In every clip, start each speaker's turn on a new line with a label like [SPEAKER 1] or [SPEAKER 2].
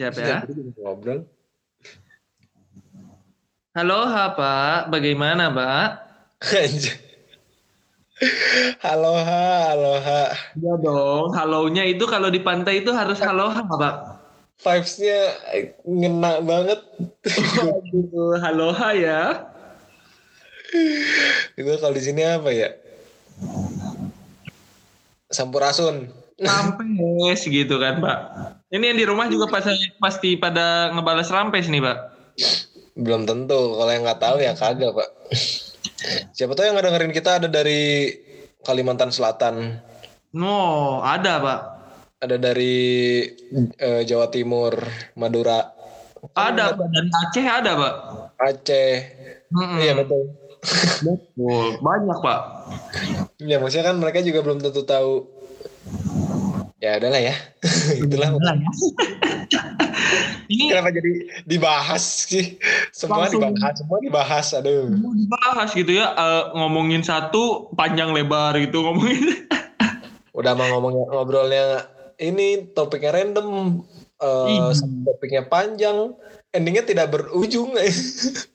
[SPEAKER 1] Siapa ya?
[SPEAKER 2] Ngobrol.
[SPEAKER 1] Halo, ha, Pak. Bagaimana, Pak?
[SPEAKER 2] Anjay. Aloha, aloha.
[SPEAKER 1] Ya dong, halonya itu kalau di pantai itu harus haloha, Pak.
[SPEAKER 2] Vibes-nya ngena banget.
[SPEAKER 1] Aduh, haloha ya.
[SPEAKER 2] Itu kalau di sini apa ya? Sampurasun.
[SPEAKER 1] Rampes gitu kan, Pak. Ini yang di rumah juga pas, pasti pada ngebales rampes nih, Pak.
[SPEAKER 2] Belum tentu. Kalau yang nggak tahu ya kagak, Pak. Siapa tahu yang ngedengerin kita ada dari Kalimantan Selatan.
[SPEAKER 1] No, ada, Pak.
[SPEAKER 2] Ada dari eh, Jawa Timur, Madura,
[SPEAKER 1] Ada, Pak. Dari Aceh ada, Pak.
[SPEAKER 2] Aceh.
[SPEAKER 1] Mm-mm.
[SPEAKER 2] Iya betul.
[SPEAKER 1] Betul. Banyak, Pak.
[SPEAKER 2] Ya maksudnya kan mereka juga belum tentu tahu. Ya udahlah ya. Itulah.
[SPEAKER 1] Lah ya. Ini
[SPEAKER 2] Kenapa jadi dibahas sih? Semua
[SPEAKER 1] Langsung.
[SPEAKER 2] dibahas, semua dibahas. Aduh.
[SPEAKER 1] mau dibahas gitu ya, eh, ngomongin satu panjang lebar gitu ngomongin.
[SPEAKER 2] Udah mau ngomongnya ngobrolnya ini topiknya random,
[SPEAKER 1] Iya.
[SPEAKER 2] topiknya panjang, endingnya tidak berujung.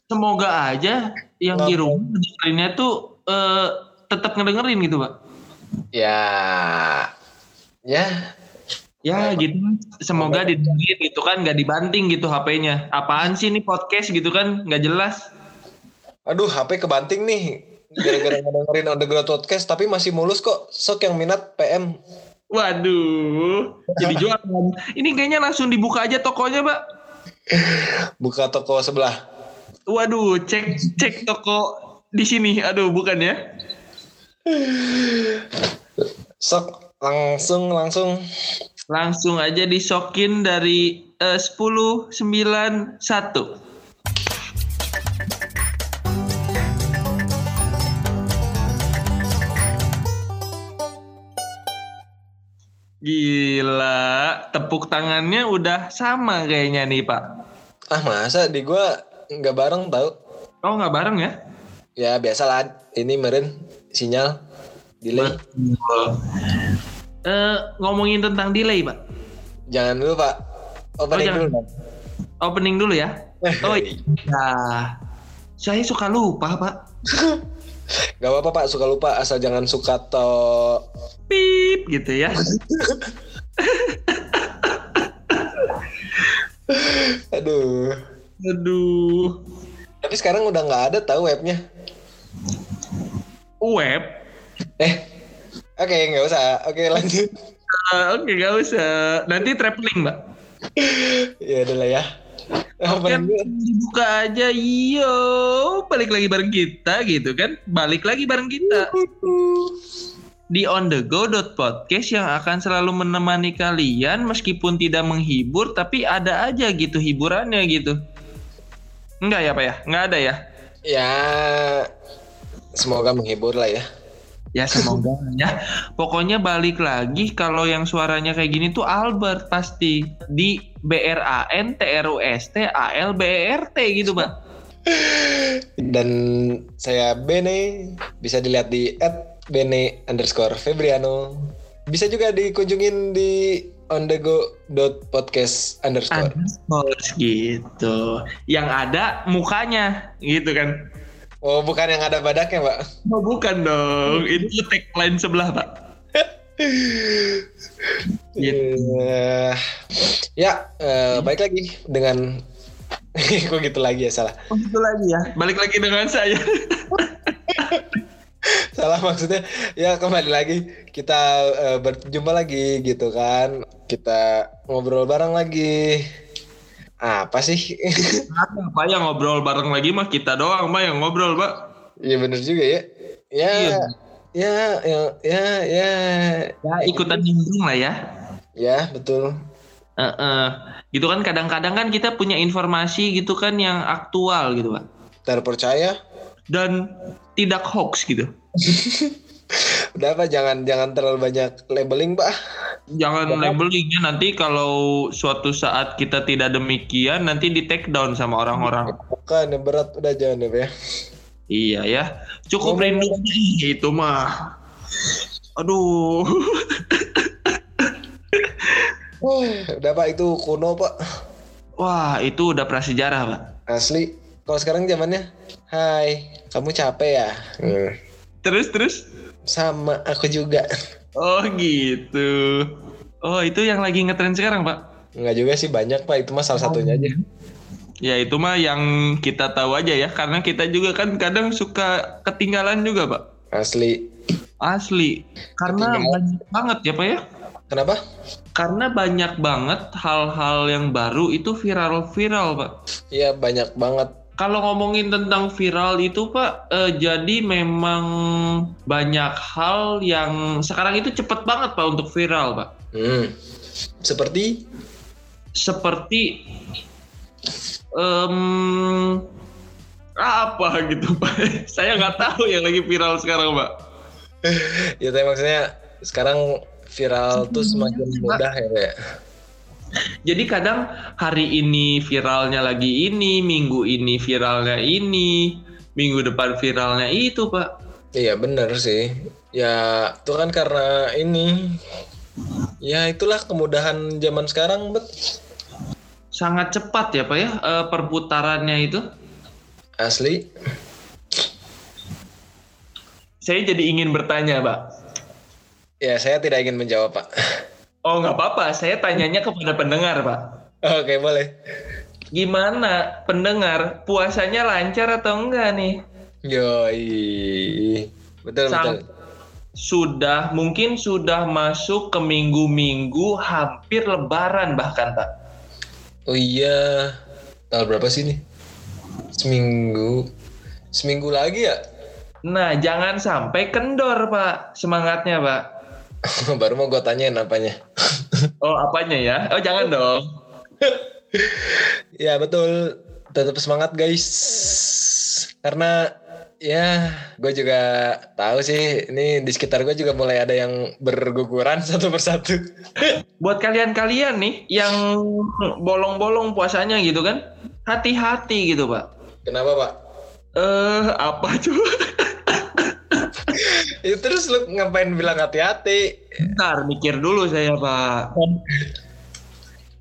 [SPEAKER 1] Semoga aja yang di rumah dengerinnya tuh eh, tetap ngedengerin gitu, Pak.
[SPEAKER 2] ya, ya,
[SPEAKER 1] Ya gitu kan. Semoga didengerin gitu kan, nggak dibanting gitu HP-nya. Apaan sih ini podcast gitu kan, nggak jelas.
[SPEAKER 2] aduh HP kebanting nih. Gara-gara ngedengerin on the ground podcast, tapi masih mulus kok. Sok yang minat PM.
[SPEAKER 1] Waduh, jadi jualan. Ini kayaknya langsung dibuka aja tokonya, Pak.
[SPEAKER 2] Buka toko sebelah.
[SPEAKER 1] Waduh, cek cek toko di sini. Aduh, bukan ya?
[SPEAKER 2] Sok langsung langsung.
[SPEAKER 1] Langsung aja disokin dari eh, 10 9 1. Gila, tepuk tangannya udah sama kayaknya nih, Pak.
[SPEAKER 2] Ah masa di gua nggak bareng tau?
[SPEAKER 1] Oh, nggak bareng ya?
[SPEAKER 2] Ya biasalah ini meren sinyal delay.
[SPEAKER 1] Eh, ngomongin tentang delay, Pak.
[SPEAKER 2] Jangan dulu pak. Opening
[SPEAKER 1] jangan.
[SPEAKER 2] dulu dong.
[SPEAKER 1] Opening dulu ya. Oh iya. Saya suka lupa, Pak.
[SPEAKER 2] Gak apa-apa pak suka lupa asal jangan suka to.
[SPEAKER 1] Pip gitu ya.
[SPEAKER 2] Aduh.
[SPEAKER 1] Aduh.
[SPEAKER 2] Tapi sekarang udah nggak ada tahu webnya.
[SPEAKER 1] Web.
[SPEAKER 2] Eh. Oke nggak usah. Oke lanjut.
[SPEAKER 1] Eh, Oke, gak usah. Nanti traveling, Mbak.
[SPEAKER 2] ya udah lah ya.
[SPEAKER 1] Oke,
[SPEAKER 2] dulu.
[SPEAKER 1] dibuka aja. Yo, balik lagi bareng kita gitu kan. Balik lagi bareng kita. Di On The Go podcast yang akan selalu menemani kalian meskipun tidak menghibur tapi ada aja gitu hiburannya gitu. Enggak ya, Pak ya? Enggak ada ya?
[SPEAKER 2] Ya semoga menghibur lah ya.
[SPEAKER 1] Ya semoga ya. Pokoknya balik lagi kalau yang suaranya kayak gini tuh Albert pasti di B R A N T R U S T A L B E R T gitu, Pak.
[SPEAKER 2] Dan saya Bene bisa dilihat di @bene underscore Febriano. Bisa juga dikunjungin di on the go dot podcast underscore.
[SPEAKER 1] Underscore gitu. Yang ada mukanya gitu kan.
[SPEAKER 2] Oh bukan yang ada badaknya pak?
[SPEAKER 1] Oh bukan dong, itu tagline sebelah, Pak. Gitu.
[SPEAKER 2] Eh, ya eh, baik lagi dengan kok gitu lagi ya salah.
[SPEAKER 1] Oh itu lagi ya. Balik lagi dengan saya.
[SPEAKER 2] Salah maksudnya ya kembali lagi kita eh, berjumpa lagi gitu kan. Kita ngobrol bareng lagi. Apa sih?
[SPEAKER 1] Apa yang ngobrol bareng lagi mah kita doang, Pak yang ngobrol, Pak.
[SPEAKER 2] Iya bener juga ya. Ya,
[SPEAKER 1] Iya.
[SPEAKER 2] ya, ya, ya, ya,
[SPEAKER 1] Ya ikutan nimbrung lah ya.
[SPEAKER 2] ya betul.
[SPEAKER 1] Heeh. Gitu kan kadang-kadang kan kita punya informasi gitu kan yang aktual gitu, Pak.
[SPEAKER 2] Terpercaya.
[SPEAKER 1] Dan tidak hoax gitu.
[SPEAKER 2] Udah apa? Jangan, jangan terlalu banyak labeling, pak.
[SPEAKER 1] Jangan labelingnya nanti kalau suatu saat kita tidak demikian nanti di take down sama orang-orang.
[SPEAKER 2] Bukan yang berat, udah jangan deh ya.
[SPEAKER 1] Iya ya. Cukup
[SPEAKER 2] Ngomong-
[SPEAKER 1] rindu Ih, itu mah. Aduh.
[SPEAKER 2] Udah pak itu kuno pak.
[SPEAKER 1] Wah, itu udah prasejarah, Pak.
[SPEAKER 2] Asli. Kalau sekarang zamannya, Hai, kamu capek ya? Hmm.
[SPEAKER 1] Terus terus?
[SPEAKER 2] Sama, aku juga.
[SPEAKER 1] Oh, gitu. Oh, itu yang lagi ngetren sekarang, Pak.
[SPEAKER 2] Enggak juga sih banyak pak, itu mah salah satunya aja.
[SPEAKER 1] Ya itu mah yang kita tahu aja ya, karena kita juga kan kadang suka ketinggalan juga, Pak.
[SPEAKER 2] Asli.
[SPEAKER 1] Asli. Karena banyak banget ya, Pak ya.
[SPEAKER 2] Kenapa?
[SPEAKER 1] Karena banyak banget hal-hal yang baru itu viral-viral, Pak.
[SPEAKER 2] Iya banyak banget.
[SPEAKER 1] Kalau ngomongin tentang viral itu, Pak, eh, jadi memang banyak hal yang sekarang itu cepet banget, Pak, untuk viral, Pak.
[SPEAKER 2] Hmm. Seperti
[SPEAKER 1] Seperti em, apa gitu, Pak? Saya nggak tahu yang lagi viral sekarang, Pak.
[SPEAKER 2] ya tapi maksudnya sekarang viral tuh semakin mudah ya Pak.
[SPEAKER 1] Jadi kadang hari ini viralnya lagi ini, minggu ini viralnya ini, minggu depan viralnya itu, Pak.
[SPEAKER 2] Iya bener sih. Ya itu kan karena ini. Ya itulah kemudahan zaman sekarang bet.
[SPEAKER 1] Sangat cepat ya, Pak ya, eh, perputarannya itu.
[SPEAKER 2] Asli.
[SPEAKER 1] Saya jadi ingin bertanya, Pak.
[SPEAKER 2] Ya saya tidak ingin menjawab pak.
[SPEAKER 1] Oh, nggak apa-apa. Saya tanyanya kepada pendengar, Pak.
[SPEAKER 2] Oke boleh.
[SPEAKER 1] Gimana pendengar? Puasanya lancar atau enggak nih?
[SPEAKER 2] Yoi. Betul
[SPEAKER 1] Sang-
[SPEAKER 2] betul.
[SPEAKER 1] Sudah, mungkin sudah masuk ke minggu-minggu hampir lebaran bahkan, Pak.
[SPEAKER 2] Oh iya. Tanggal berapa sih nih? Seminggu. Seminggu lagi ya?
[SPEAKER 1] Nah, jangan sampai kendor, Pak. Semangatnya, Pak.
[SPEAKER 2] Baru mau gue tanyain apanya.
[SPEAKER 1] Oh, apanya ya? Oh, jangan dong.
[SPEAKER 2] Ya betul, tetap semangat guys. Karena ya gue juga tahu sih ini di sekitar gue juga mulai ada yang berguguran satu persatu.
[SPEAKER 1] Buat kalian-kalian nih yang bolong-bolong puasanya gitu kan, hati-hati gitu, Pak.
[SPEAKER 2] Kenapa pak?
[SPEAKER 1] Eh, apa coba?
[SPEAKER 2] Ya, terus lu ngapain bilang hati-hati?
[SPEAKER 1] Bentar, mikir dulu saya, Pak.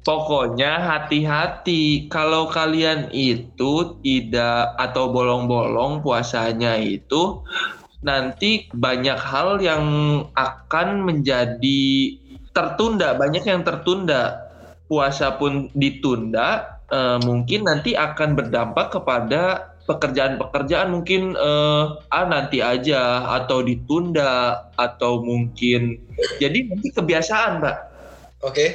[SPEAKER 1] Pokoknya hati-hati kalau kalian itu tidak atau bolong-bolong puasanya itu nanti banyak hal yang akan menjadi tertunda, banyak yang tertunda. Puasa pun ditunda, eh, mungkin nanti akan berdampak kepada pekerjaan-pekerjaan mungkin eh, ah nanti aja atau ditunda atau mungkin jadi nanti kebiasaan, Pak
[SPEAKER 2] Oke.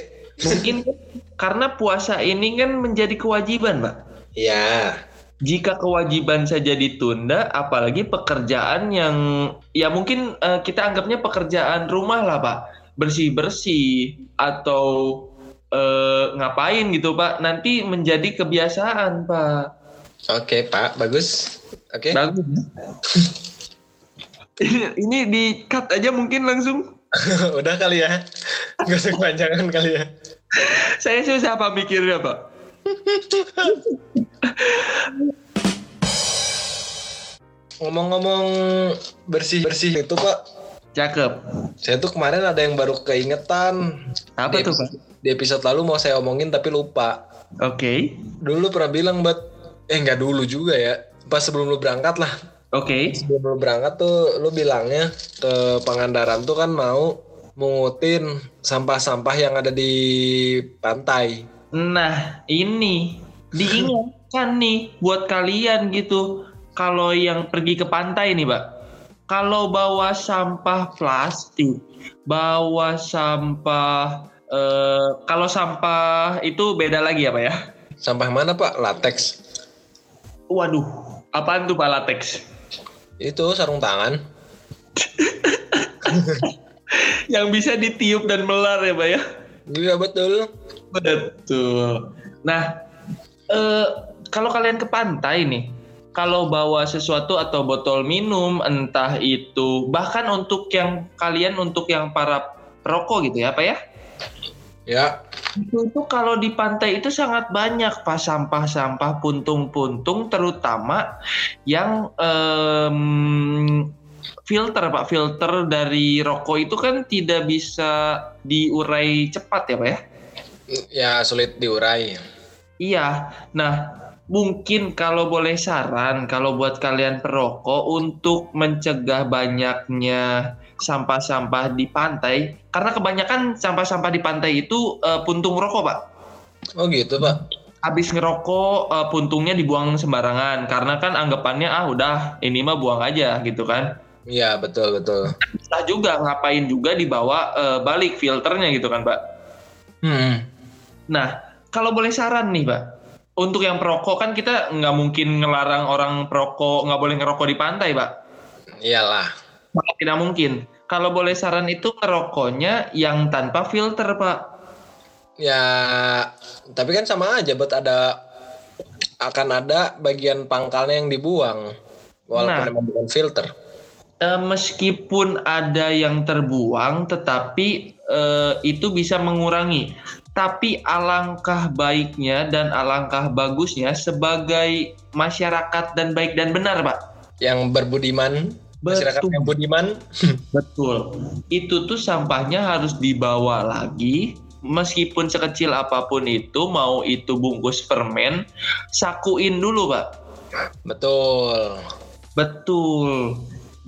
[SPEAKER 1] mungkin karena puasa ini kan menjadi kewajiban, Pak.
[SPEAKER 2] Ya.
[SPEAKER 1] Jika kewajiban saja ditunda, apalagi pekerjaan yang ya mungkin eh, kita anggapnya pekerjaan rumah lah, Pak. Bersih-bersih atau eh, ngapain gitu, Pak. Nanti menjadi kebiasaan, Pak.
[SPEAKER 2] Oke pak, bagus. Oke.
[SPEAKER 1] Bagus. ya? ini, di cut aja mungkin langsung.
[SPEAKER 2] Udah kali ya. Gak usah kepanjangan kali ya.
[SPEAKER 1] Saya susah apa mikirnya, Pak.
[SPEAKER 2] Ngomong-ngomong bersih-bersih itu pak,
[SPEAKER 1] Cakep.
[SPEAKER 2] saya tuh kemarin ada yang baru keingetan.
[SPEAKER 1] Apa
[SPEAKER 2] Di-
[SPEAKER 1] tuh, Pak?
[SPEAKER 2] Di episode lalu mau saya omongin tapi lupa.
[SPEAKER 1] Oke.
[SPEAKER 2] Dulu pernah bilang buat eh nggak dulu juga ya. Pas sebelum lu berangkat lah.
[SPEAKER 1] Oke.
[SPEAKER 2] Sebelum lu berangkat tuh lu bilangnya ke Pangandaran tuh kan mau mungutin sampah-sampah yang ada di pantai.
[SPEAKER 1] Nah, ini diingatkan nih buat kalian gitu. Kalau yang pergi ke pantai nih, Pak. Kalau bawa sampah plastik, bawa sampah eh kalau sampah itu beda lagi ya, Pak ya?
[SPEAKER 2] Sampah mana pak? Latex.
[SPEAKER 1] Waduh, apaan tuh Pak latex?
[SPEAKER 2] Itu sarung tangan.
[SPEAKER 1] Yang bisa ditiup dan melar ya, Pak ya?
[SPEAKER 2] Iya betul.
[SPEAKER 1] Betul. Nah, eh, kalau kalian ke pantai nih, kalau bawa sesuatu atau botol minum, entah itu bahkan untuk yang kalian untuk yang para perokok gitu ya, Pak ya?
[SPEAKER 2] Ya.
[SPEAKER 1] Itu tuh kalau di pantai itu sangat banyak pak sampah-sampah puntung-puntung, terutama yang em, filter pak filter dari rokok itu kan tidak bisa diurai cepat ya pak ya?
[SPEAKER 2] Ya sulit diurai.
[SPEAKER 1] Iya. Nah, mungkin kalau boleh saran kalau buat kalian perokok untuk mencegah banyaknya sampah-sampah di pantai karena kebanyakan sampah-sampah di pantai itu uh, puntung rokok, Pak.
[SPEAKER 2] Oh gitu, Pak.
[SPEAKER 1] Habis ngerokok uh, puntungnya dibuang sembarangan karena kan anggapannya ah udah ini mah buang aja gitu kan.
[SPEAKER 2] Iya, betul, betul.
[SPEAKER 1] Bisa juga ngapain juga dibawa uh, balik filternya gitu kan, Pak.
[SPEAKER 2] Hmm.
[SPEAKER 1] Nah, kalau boleh saran nih, Pak untuk yang perokok kan kita nggak mungkin ngelarang orang perokok nggak boleh ngerokok di pantai, Pak.
[SPEAKER 2] Iyalah.
[SPEAKER 1] Tidak mungkin. Kalau boleh saran itu ngerokoknya yang tanpa filter, Pak.
[SPEAKER 2] Ya, tapi kan sama aja, buat ada akan ada bagian pangkalnya yang dibuang, walaupun nah, bukan filter.
[SPEAKER 1] Eh, meskipun ada yang terbuang, tetapi eh, itu bisa mengurangi tapi alangkah baiknya dan alangkah bagusnya sebagai masyarakat dan baik dan benar, Pak.
[SPEAKER 2] Yang berbudiman, masyarakat yang budiman.
[SPEAKER 1] Betul. Itu tuh sampahnya harus dibawa lagi meskipun sekecil apa pun itu, mau itu bungkus permen, sakuin dulu, Pak.
[SPEAKER 2] Betul.
[SPEAKER 1] Betul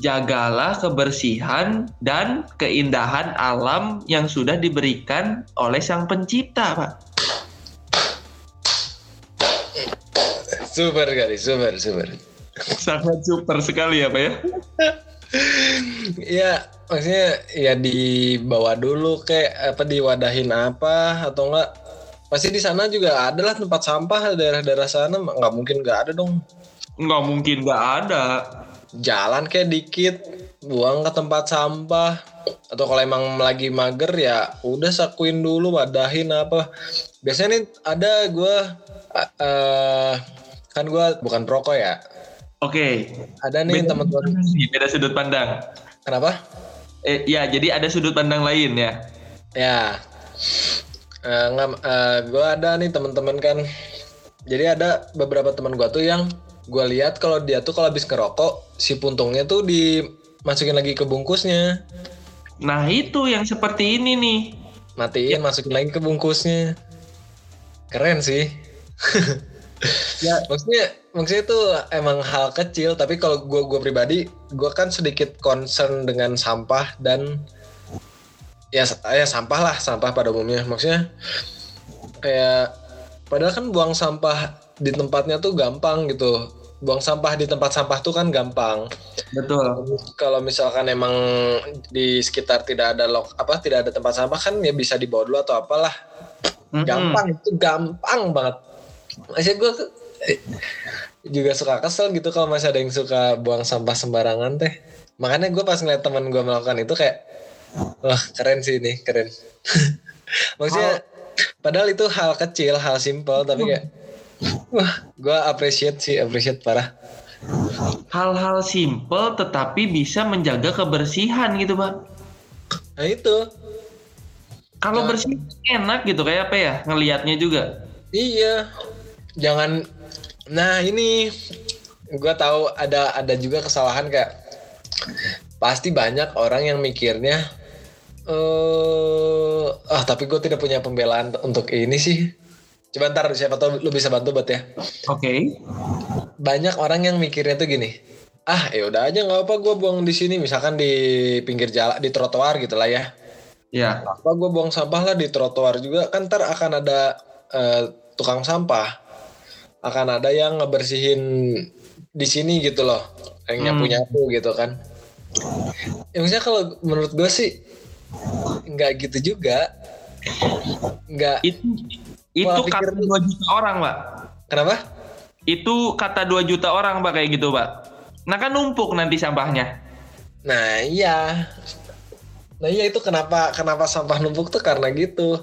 [SPEAKER 1] jagalah kebersihan dan keindahan alam yang sudah diberikan oleh Sang Pencipta, Pak.
[SPEAKER 2] Super kali, super, super.
[SPEAKER 1] Sangat super sekali ya, Pak ya.
[SPEAKER 2] Iya, maksudnya ya dibawa dulu kayak apa diwadahin apa atau enggak pasti di sana juga adalah tempat sampah daerah-daerah sana nggak mungkin nggak ada dong
[SPEAKER 1] nggak mungkin nggak ada
[SPEAKER 2] jalan kayak dikit buang ke tempat sampah. Atau kalau emang lagi mager ya udah sakuin dulu wadahin apa. Biasanya nih ada gue uh, kan gue bukan perokok ya?
[SPEAKER 1] Oke. Okay.
[SPEAKER 2] ada nih teman-teman.
[SPEAKER 1] beda sudut pandang.
[SPEAKER 2] Kenapa?
[SPEAKER 1] Eh, ya jadi ada sudut pandang lain ya?
[SPEAKER 2] Ya. Uh, uh, gue ada nih teman-teman kan. Jadi ada beberapa teman gue tuh yang gue lihat kalau dia tuh kalau habis ngerokok si puntungnya tuh dimasukin lagi ke bungkusnya.
[SPEAKER 1] Nah itu yang seperti ini nih.
[SPEAKER 2] Matiin, ya. masukin lagi ke bungkusnya. Keren sih. ya maksudnya maksudnya itu emang hal kecil tapi kalau gue gue pribadi gue kan sedikit concern dengan sampah dan ya ya sampah lah sampah pada umumnya maksudnya kayak padahal kan buang sampah di tempatnya tuh gampang gitu buang sampah di tempat sampah tuh kan gampang.
[SPEAKER 1] Betul.
[SPEAKER 2] Kalau misalkan emang di sekitar tidak ada lok apa tidak ada tempat sampah kan ya bisa dibawa dulu atau apalah. Mm-hmm. Gampang itu gampang banget. Masih gue juga suka kesel gitu kalau masih ada yang suka buang sampah sembarangan teh. Makanya gue pas ngeliat teman gue melakukan itu kayak wah keren sih ini keren. Maksudnya padahal itu hal kecil, hal simpel tapi kayak Wah, gue appreciate sih, appreciate parah.
[SPEAKER 1] Hal-hal simple tetapi bisa menjaga kebersihan gitu, Pak.
[SPEAKER 2] Nah itu.
[SPEAKER 1] Kalau nah, bersih enak gitu kayak apa ya ngelihatnya juga.
[SPEAKER 2] Iya. Jangan Nah, ini gue tahu ada ada juga kesalahan kayak pasti banyak orang yang mikirnya eh uh, ah tapi gue tidak punya pembelaan untuk ini sih Coba ntar siapa tahu lu bisa bantu buat ya.
[SPEAKER 1] Oke. Okay.
[SPEAKER 2] Banyak orang yang mikirnya tuh gini. Ah, ya udah aja nggak apa gue buang di sini, misalkan di pinggir jalan, di trotoar gitu lah ya.
[SPEAKER 1] Iya.
[SPEAKER 2] Apa gue buang sampah lah di trotoar juga kan ntar akan ada uh, tukang sampah. Akan ada yang ngebersihin di sini gitu loh. Yang nyapu hmm. gitu kan. Ya maksudnya kalau menurut gue sih nggak gitu juga. Nggak.
[SPEAKER 1] Itu itu kata 2 juta orang, Pak.
[SPEAKER 2] Kenapa?
[SPEAKER 1] Itu kata 2 juta orang, Pak, kayak gitu, Pak. Nah kan numpuk nanti sampahnya.
[SPEAKER 2] Nah iya. Nah iya itu kenapa kenapa sampah numpuk tuh karena gitu.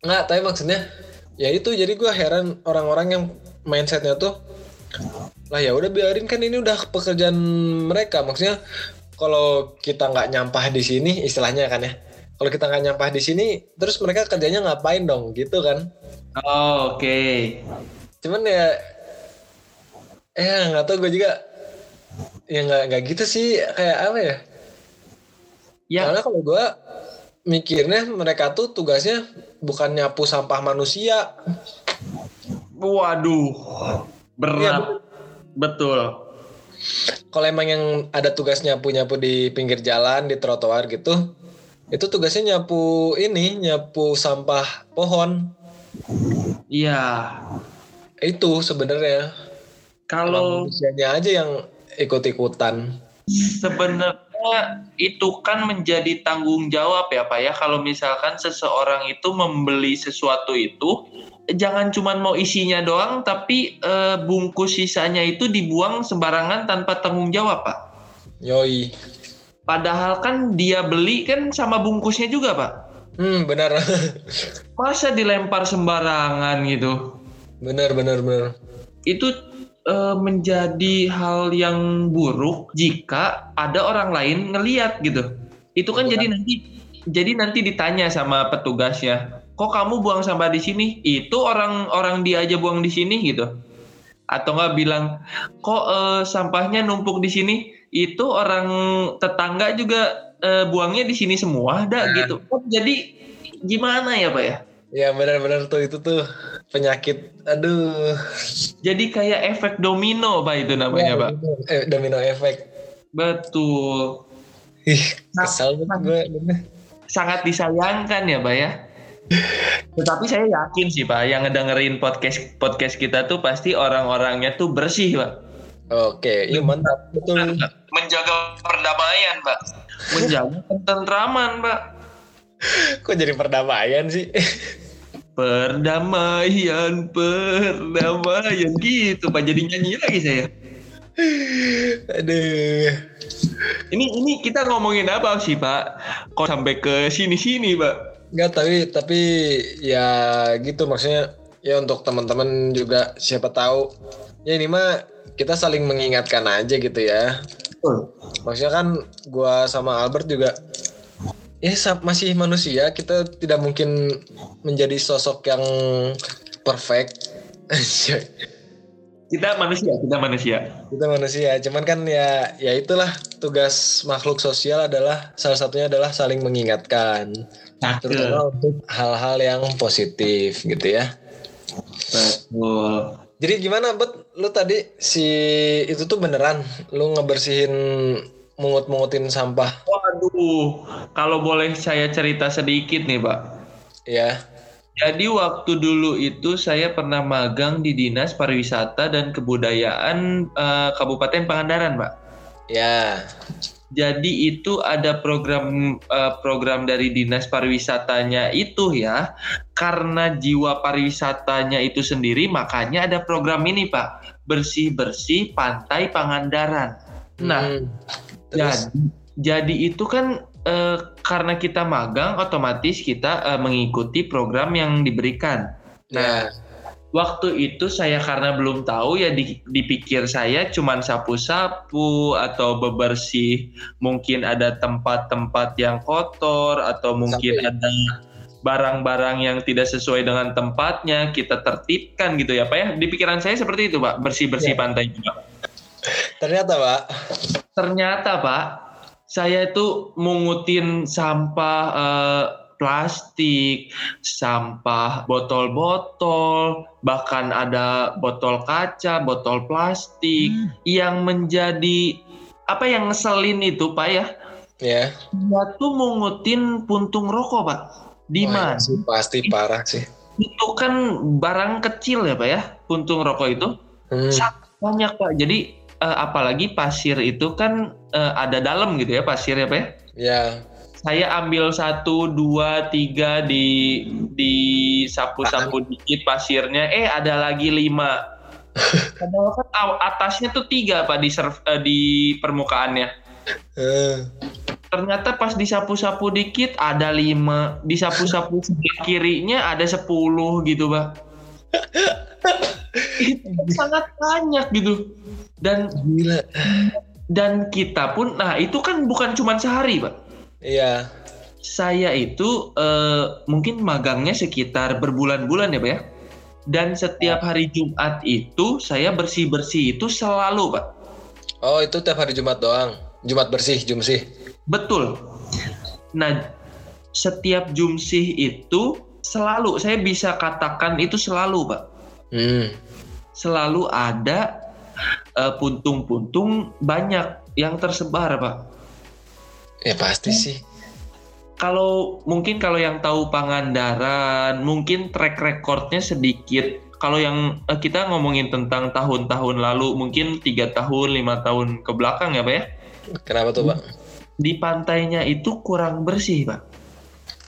[SPEAKER 2] Nggak, tapi maksudnya ya itu jadi gue heran orang-orang yang mindsetnya tuh lah ya udah biarin kan ini udah pekerjaan mereka maksudnya kalau kita nggak nyampah di sini istilahnya kan ya kalau kita nggak nyampah di sini terus mereka kerjanya ngapain dong gitu kan
[SPEAKER 1] Oh, oke. Okay.
[SPEAKER 2] Cuman ya eh nggak tahu gue juga ya nggak nggak gitu sih kayak apa ya? Ya. Karena kalau gue mikirnya mereka tuh tugasnya bukan nyapu sampah manusia.
[SPEAKER 1] Waduh, berat.
[SPEAKER 2] Iya,
[SPEAKER 1] Betul.
[SPEAKER 2] Kalau emang yang ada tugasnya nyapu-nyapu di pinggir jalan, di trotoar gitu, itu tugasnya nyapu ini, nyapu sampah pohon.
[SPEAKER 1] Iya.
[SPEAKER 2] Itu sebenarnya.
[SPEAKER 1] Kalau
[SPEAKER 2] manusianya aja yang ikut-ikutan.
[SPEAKER 1] sebenarnya itu kan menjadi tanggung jawab ya Pak ya kalau misalkan seseorang itu membeli sesuatu itu jangan cuma mau isinya doang tapi eh, bungkus sisanya itu dibuang sembarangan tanpa tanggung jawab Pak.
[SPEAKER 2] Yoi.
[SPEAKER 1] Padahal kan dia beli kan sama bungkusnya juga Pak.
[SPEAKER 2] Hmm, benar.
[SPEAKER 1] Masa dilempar sembarangan gitu?
[SPEAKER 2] benar, benar, benar.
[SPEAKER 1] Itu eh, menjadi hal yang buruk jika ada orang lain ngeliat gitu. Itu kan
[SPEAKER 2] Bukan.
[SPEAKER 1] jadi nanti jadi nanti ditanya sama petugasnya, kok kamu buang sampah di sini? Itu orang-orang dia aja buang di sini gitu. Atau nggak bilang, kok eh, sampahnya numpuk di sini? Itu orang tetangga juga eh, buangnya di sini semua, dah
[SPEAKER 2] Nah.
[SPEAKER 1] gitu. Oh, Jadi gimana ya pak ya?
[SPEAKER 2] Ya benar-benar tuh itu tuh penyakit. Aduh.
[SPEAKER 1] Jadi kayak efek domino pak itu namanya pak.
[SPEAKER 2] Eh, domino efek.
[SPEAKER 1] Betul.
[SPEAKER 2] Ih,
[SPEAKER 1] Nah,
[SPEAKER 2] kesal banget gue.
[SPEAKER 1] sangat disayangkan ya Pak ya. Tetapi saya yakin sih Pak, yang ngedengerin podcast podcast kita tuh pasti orang-orangnya tuh bersih Pak.
[SPEAKER 2] Oke, iya mantap. Betul.
[SPEAKER 1] Menjaga perdamaian Pak. Menjaga ketentraman Pak.
[SPEAKER 2] Kok jadi perdamaian sih?
[SPEAKER 1] Perdamaian, perdamaian gitu Pak. Jadi nyanyi lagi saya.
[SPEAKER 2] Aduh.
[SPEAKER 1] Ini ini kita ngomongin apa sih Pak? Kok sampai ke sini-sini Pak?
[SPEAKER 2] Enggak, tapi tapi ya gitu maksudnya ya untuk teman-teman juga siapa tahu ya ini mah kita saling mengingatkan aja gitu ya. Maksudnya kan gua sama Albert juga ya masih manusia, kita tidak mungkin menjadi sosok yang perfect.
[SPEAKER 1] Kita manusia, kita manusia.
[SPEAKER 2] kita manusia, cuman kan ya ya itulah tugas makhluk sosial adalah salah satunya adalah saling mengingatkan,
[SPEAKER 1] Cakep.
[SPEAKER 2] terutama untuk hal-hal yang positif gitu ya.
[SPEAKER 1] Betul.
[SPEAKER 2] Jadi gimana bet lu tadi si itu tuh beneran lu ngebersihin mungut-mungutin sampah
[SPEAKER 1] Waduh, kalau boleh saya cerita sedikit nih, Pak.
[SPEAKER 2] ya?
[SPEAKER 1] Jadi waktu dulu itu saya pernah magang di Dinas Pariwisata dan Kebudayaan eh, Kabupaten Pangandaran, Pak.
[SPEAKER 2] Ya.
[SPEAKER 1] Jadi itu ada program eh, program dari Dinas Pariwisatanya itu ya. Karena jiwa pariwisatanya itu sendiri, makanya ada program ini, Pak. Bersih-bersih Pantai Pangandaran. Nah,
[SPEAKER 2] Hmm. Terus
[SPEAKER 1] Jadi, jadi itu kan eh, karena kita magang, otomatis kita eh, mengikuti program yang diberikan.
[SPEAKER 2] ya.
[SPEAKER 1] Waktu itu saya karena belum tahu ya di- dipikir saya cuman sapu-sapu atau bebersih, mungkin ada tempat-tempat yang kotor atau mungkin
[SPEAKER 2] Sampai-
[SPEAKER 1] ada barang-barang yang tidak sesuai dengan tempatnya kita tertibkan gitu ya Pak ya. Di pikiran saya seperti itu Pak, bersih-bersih
[SPEAKER 2] Ya.
[SPEAKER 1] pantai juga.
[SPEAKER 2] Ternyata Pak,
[SPEAKER 1] Ternyata Pak, saya itu mungutin sampah eh, plastik, sampah botol-botol, bahkan ada botol kaca, botol plastik yang menjadi apa yang ngeselin itu Pak ya?
[SPEAKER 2] ya.
[SPEAKER 1] Dia tuh mungutin puntung rokok Pak. Di
[SPEAKER 2] Wah,
[SPEAKER 1] mana?
[SPEAKER 2] sih pasti parah sih.
[SPEAKER 1] Itu kan barang kecil ya Pak ya, puntung rokok itu.
[SPEAKER 2] Hmm.
[SPEAKER 1] Sangat banyak Pak. Jadi eh, apalagi pasir itu kan eh, ada dalam gitu ya pasir ya Pak ya.
[SPEAKER 2] Ya.
[SPEAKER 1] Saya ambil satu, dua, tiga di di sapu-sapu dikit pasirnya, eh ada lagi lima. Padahal kan atasnya tuh tiga pak di serv- eh, di permukaannya.
[SPEAKER 2] Eh.
[SPEAKER 1] Ternyata pas disapu-sapu dikit ada lima, disapu-sapu sebelah kirinya ada sepuluh gitu pak. Itu sangat banyak gitu. Dan
[SPEAKER 2] Gila.
[SPEAKER 1] dan kita pun, nah itu kan bukan cuma sehari pak.
[SPEAKER 2] Iya.
[SPEAKER 1] Saya itu eh, mungkin magangnya sekitar berbulan-bulan ya Pak ya. Dan setiap hari Jumat itu saya bersih-bersih itu selalu Pak.
[SPEAKER 2] Oh, itu tiap hari Jumat doang. Jumat bersih, jumsih.
[SPEAKER 1] Betul. Nah, setiap jumsih itu selalu saya bisa katakan itu selalu Pak.
[SPEAKER 2] Hmm.
[SPEAKER 1] selalu ada eh, puntung-puntung banyak yang tersebar, Pak.
[SPEAKER 2] Ya pasti sih.
[SPEAKER 1] Kalau mungkin kalau yang tahu Pangandaran, mungkin track recordnya sedikit. Kalau yang eh, kita ngomongin tentang tahun-tahun lalu, mungkin tiga tahun, lima tahun ke belakang ya, Pak ya.
[SPEAKER 2] Kenapa tuh, Pak?
[SPEAKER 1] Di pantainya itu kurang bersih, Pak.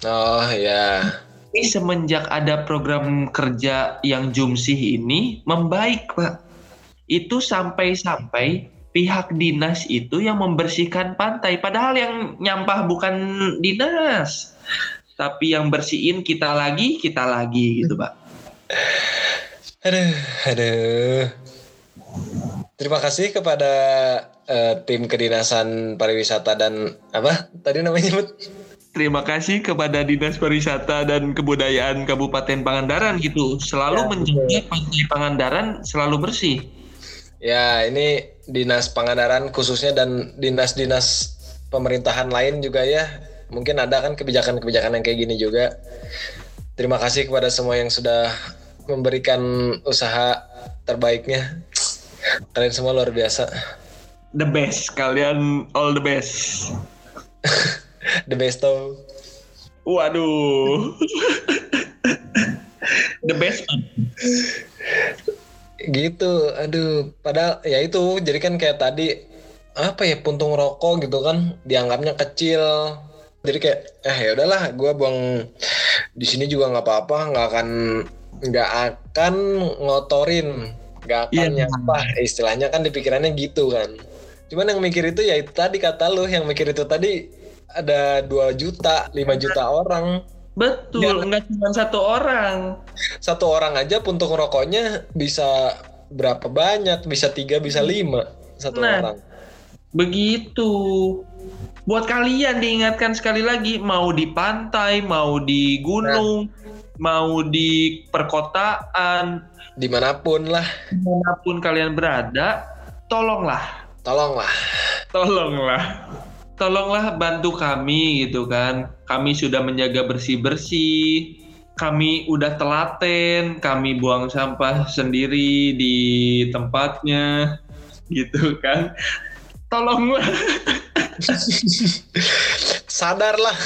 [SPEAKER 2] Oh ya.
[SPEAKER 1] Ini semenjak ada program kerja yang Jumsih ini membaik, Pak. Itu sampai-sampai pihak dinas itu yang membersihkan pantai. Padahal yang nyampah bukan dinas. Tapi yang bersihin kita lagi, kita lagi gitu, Pak.
[SPEAKER 2] Aduh, aduh. Terima kasih kepada eh, tim kedinasan pariwisata dan apa tadi namanya Mut?
[SPEAKER 1] Terima kasih kepada Dinas Pariwisata dan Kebudayaan Kabupaten Pangandaran gitu. Selalu
[SPEAKER 2] Ya,
[SPEAKER 1] menjaga pantai Pangandaran selalu bersih.
[SPEAKER 2] Ya ini dinas Pangandaran khususnya dan dinas-dinas pemerintahan lain juga ya mungkin ada kan kebijakan-kebijakan yang kayak gini juga. Terima kasih kepada semua yang sudah memberikan usaha terbaiknya. Kalian semua luar biasa.
[SPEAKER 1] The best, kalian all the best.
[SPEAKER 2] The besto.
[SPEAKER 1] Waduh. the best.
[SPEAKER 2] gitu. Aduh padahal ya itu jadi kan kayak tadi apa ya puntung rokok gitu kan dianggapnya kecil. Jadi kayak eh ya udahlah gue buang di sini juga nggak apa-apa nggak akan nggak akan ngotorin nggak akan
[SPEAKER 1] Iya.
[SPEAKER 2] nyampah istilahnya kan di pikirannya gitu kan. Cuman yang mikir itu ya itu tadi kata lu yang mikir itu tadi ada 2 juta 5 juta orang
[SPEAKER 1] Betul, nggak cuma satu orang.
[SPEAKER 2] satu orang aja puntung rokoknya bisa berapa banyak? Bisa tiga bisa lima satu
[SPEAKER 1] Nah.
[SPEAKER 2] orang.
[SPEAKER 1] Begitu. Buat kalian diingatkan sekali lagi, mau di pantai, mau di gunung, mau di perkotaan,
[SPEAKER 2] di mana pun lah.
[SPEAKER 1] di mana pun kalian berada, tolonglah,
[SPEAKER 2] tolonglah.
[SPEAKER 1] Tolonglah, tolonglah bantu kami gitu kan. Kami sudah menjaga bersih-bersih, kami udah telaten, kami buang sampah sendiri di tempatnya, gitu kan. Tolonglah.
[SPEAKER 2] sadarlah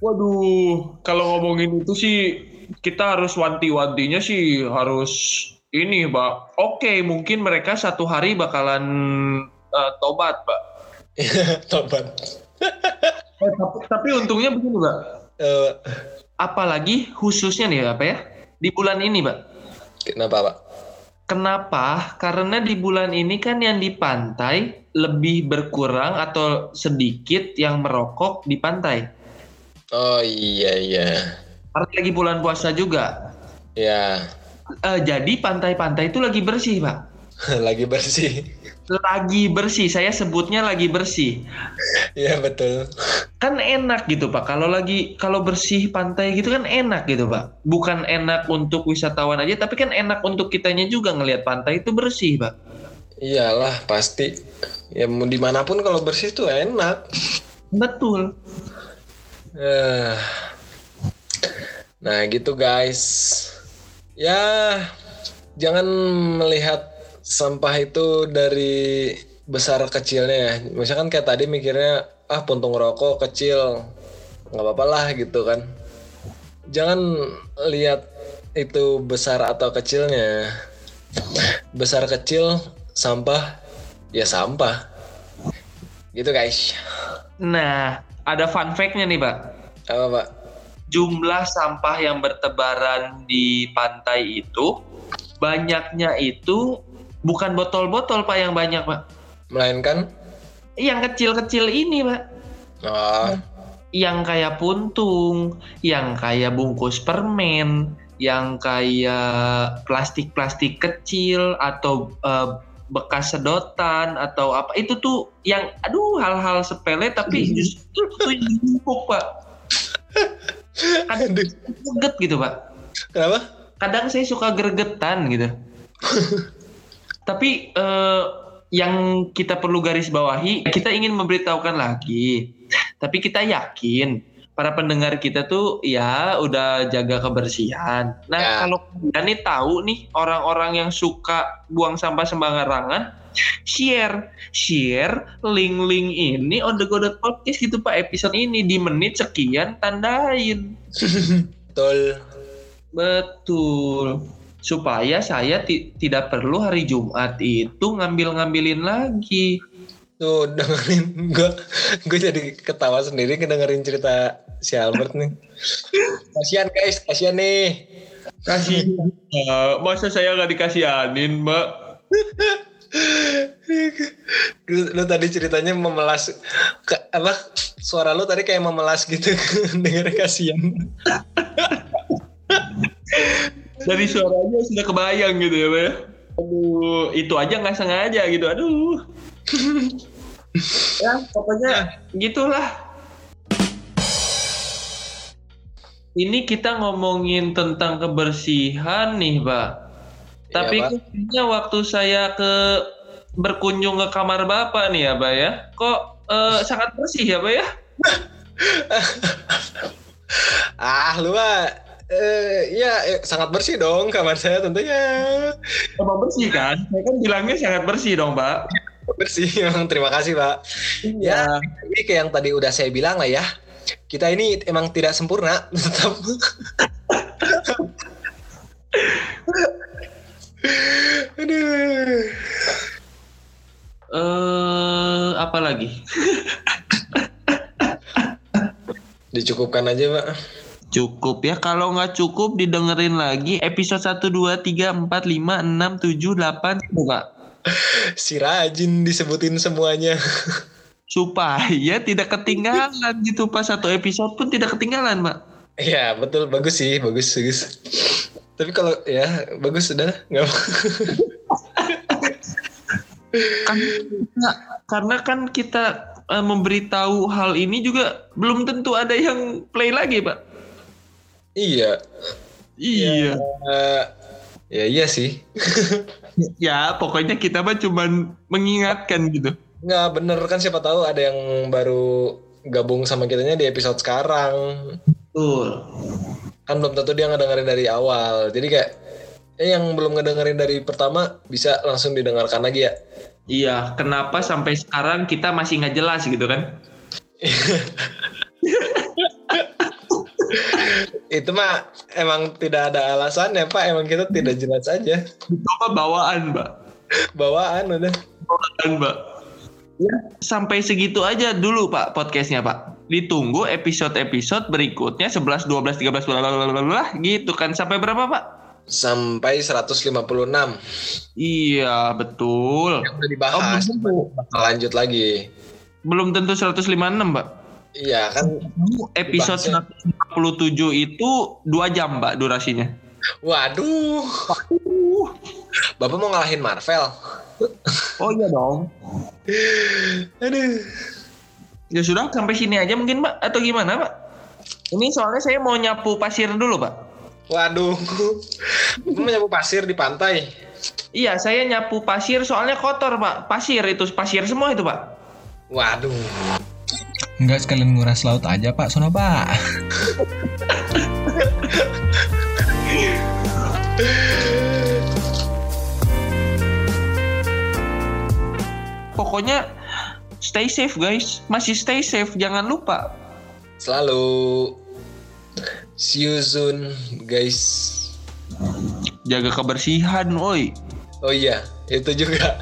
[SPEAKER 1] Waduh, kalau ngomongin itu sih kita harus wanti-wantinya sih harus ini, Pak. Oke, mungkin mereka satu hari bakalan eh, tobat, Pak.
[SPEAKER 2] tobat
[SPEAKER 1] Eh, tapi, tapi untungnya begini, Pak.
[SPEAKER 2] Eh,
[SPEAKER 1] Apalagi khususnya nih, apa ya? Di bulan ini, Pak.
[SPEAKER 2] kenapa pak
[SPEAKER 1] Kenapa? Karena di bulan ini kan yang di pantai lebih berkurang atau sedikit yang merokok di pantai.
[SPEAKER 2] oh iya iya
[SPEAKER 1] Karena lagi bulan puasa juga.
[SPEAKER 2] ya
[SPEAKER 1] Eh, jadi pantai-pantai itu lagi bersih, Pak.
[SPEAKER 2] lagi bersih.
[SPEAKER 1] Lagi bersih. Saya sebutnya lagi bersih.
[SPEAKER 2] Iya betul.
[SPEAKER 1] Kan enak gitu pak. Kalau lagi kalau bersih pantai gitu kan enak gitu pak. Bukan enak untuk wisatawan aja tapi kan enak untuk kitanya juga ngelihat pantai itu bersih pak.
[SPEAKER 2] Iyalah pasti. Ya mau di mana pun kalau bersih tuh enak.
[SPEAKER 1] Betul.
[SPEAKER 2] Eh, Nah gitu guys Ya jangan melihat sampah itu dari besar kecilnya ya. Misalkan kayak tadi mikirnya ah puntung rokok kecil nggak apa-apa lah gitu kan. Jangan lihat itu besar atau kecilnya. Besar kecil sampah ya sampah. Gitu guys.
[SPEAKER 1] Nah ada fun fact-nya nih pak.
[SPEAKER 2] Apa pak?
[SPEAKER 1] Jumlah sampah yang bertebaran di pantai itu banyaknya itu bukan botol-botol pak yang banyak pak.
[SPEAKER 2] Melainkan?
[SPEAKER 1] Yang kecil-kecil ini pak.
[SPEAKER 2] Oh,
[SPEAKER 1] yang kayak puntung, yang kayak bungkus permen, yang kayak plastik-plastik kecil atau eh, bekas sedotan atau apa. Itu tuh yang aduh hal-hal sepele tapi justru itu numpuk pak.
[SPEAKER 2] Aduh.
[SPEAKER 1] greget gitu pak.
[SPEAKER 2] kenapa?
[SPEAKER 1] Kadang saya suka gregetan gitu. tapi eh, yang kita perlu garis bawahi, kita ingin memberitahukan lagi. Tapi kita yakin para pendengar kita tuh ya udah jaga kebersihan. Nah,
[SPEAKER 2] Ya.
[SPEAKER 1] kalau nih tahu nih orang-orang yang suka buang sampah sembarangan, share, share link-link ini on the go podcast gitu Pak episode ini di menit sekian tandain.
[SPEAKER 2] Betul.
[SPEAKER 1] Betul. Supaya saya ti- tidak perlu hari Jumat itu ngambil-ngambilin lagi.
[SPEAKER 2] Tuh dengerin gue gue jadi ketawa sendiri ngedengerin cerita si Albert nih. Kasihan guys, kasihan nih.
[SPEAKER 1] Kasih. masa saya nggak dikasihanin, Mbak?
[SPEAKER 2] Lu, tadi ceritanya memelas ke, apa suara lu tadi kayak memelas gitu denger kasihan.
[SPEAKER 1] Dari suaranya sudah kebayang gitu ya, ya. Aduh, itu aja nggak sengaja gitu. Aduh. ya, pokoknya gitulah. Ini kita ngomongin tentang kebersihan nih, Pak. Tapi
[SPEAKER 2] Pak.
[SPEAKER 1] kayaknya waktu saya ke berkunjung ke kamar Bapak nih ya, Pak ya. Kok eh, sangat bersih ya, Pak ya?
[SPEAKER 2] Ah lu mah eh, ya eh, sangat bersih dong kamar saya tentunya.
[SPEAKER 1] Emang bersih kan? Saya kan bilangnya sangat bersih dong, Pak.
[SPEAKER 2] Bersih memang terima kasih pak. Ya, ini kayak yang tadi udah saya bilang lah ya. Kita ini emang tidak sempurna tetap. Aduh.
[SPEAKER 1] Eh, apa lagi?
[SPEAKER 2] Dicukupkan aja pak.
[SPEAKER 1] Cukup ya. Kalau nggak cukup didengerin lagi episode 1, 2, 3, 4, 5, 6, 7, 8. Pak.
[SPEAKER 2] Si rajin disebutin semuanya.
[SPEAKER 1] Supaya tidak ketinggalan gitu. Pas satu episode pun tidak ketinggalan, Pak.
[SPEAKER 2] Iya betul bagus sih bagus bagus. Tapi kalau ya bagus sudah nggak apa.
[SPEAKER 1] Kan, Nah, karena kan kita eh, memberitahu hal ini juga belum tentu ada yang play lagi, Pak.
[SPEAKER 2] Iya.
[SPEAKER 1] Iya.
[SPEAKER 2] Eh, ya iya sih.
[SPEAKER 1] Ya, pokoknya kita mah cuman mengingatkan gitu.
[SPEAKER 2] Nggak bener kan siapa tahu ada yang baru gabung sama kitanya di episode sekarang.
[SPEAKER 1] Betul.
[SPEAKER 2] Kan belum tentu dia ngedengerin dari awal. Jadi kayak eh, yang belum ngedengerin dari pertama bisa langsung didengarkan lagi ya.
[SPEAKER 1] Iya, kenapa sampai sekarang kita masih nggak jelas gitu kan?
[SPEAKER 2] Itu mah emang tidak ada alasan ya Pak. Emang kita tidak jelas aja.
[SPEAKER 1] Itu mah bawaan, Mbak.
[SPEAKER 2] Bawaan udah.
[SPEAKER 1] Bawaan, Mbak. Ya, sampai segitu aja dulu Pak podcastnya Pak. Ditunggu episode-episode berikutnya 11, 12, 13, blablabla gitu kan. Sampai berapa Pak?
[SPEAKER 2] Sampai 156.
[SPEAKER 1] Iya, betul.
[SPEAKER 2] Yang udah dibahas.
[SPEAKER 1] Oh, belum tentu.
[SPEAKER 2] Lanjut lagi.
[SPEAKER 1] Belum tentu 156, Mbak.
[SPEAKER 2] Iya kan.
[SPEAKER 1] Episode
[SPEAKER 2] Dibahasnya.
[SPEAKER 1] 157 itu 2 jam, Mbak, durasinya.
[SPEAKER 2] Waduh. Bapak mau ngalahin Marvel?
[SPEAKER 1] Oh iya dong.
[SPEAKER 2] Aduh.
[SPEAKER 1] Ya sudah, sampai sini aja mungkin, Mbak. Atau gimana, Pak? Ini soalnya saya mau nyapu pasir dulu, Pak.
[SPEAKER 2] Waduh. Bapak mau nyapu pasir di pantai.
[SPEAKER 1] Iya, saya nyapu pasir soalnya kotor, Pak. Pasir itu, pasir semua itu, Pak.
[SPEAKER 2] Waduh.
[SPEAKER 3] Enggak sekalian nguras laut aja pak, sono pak.
[SPEAKER 1] Pokoknya stay safe, guys. Masih stay safe, jangan lupa.
[SPEAKER 2] Selalu. See you soon, guys.
[SPEAKER 1] Jaga kebersihan, woi.
[SPEAKER 2] Oh iya, itu juga.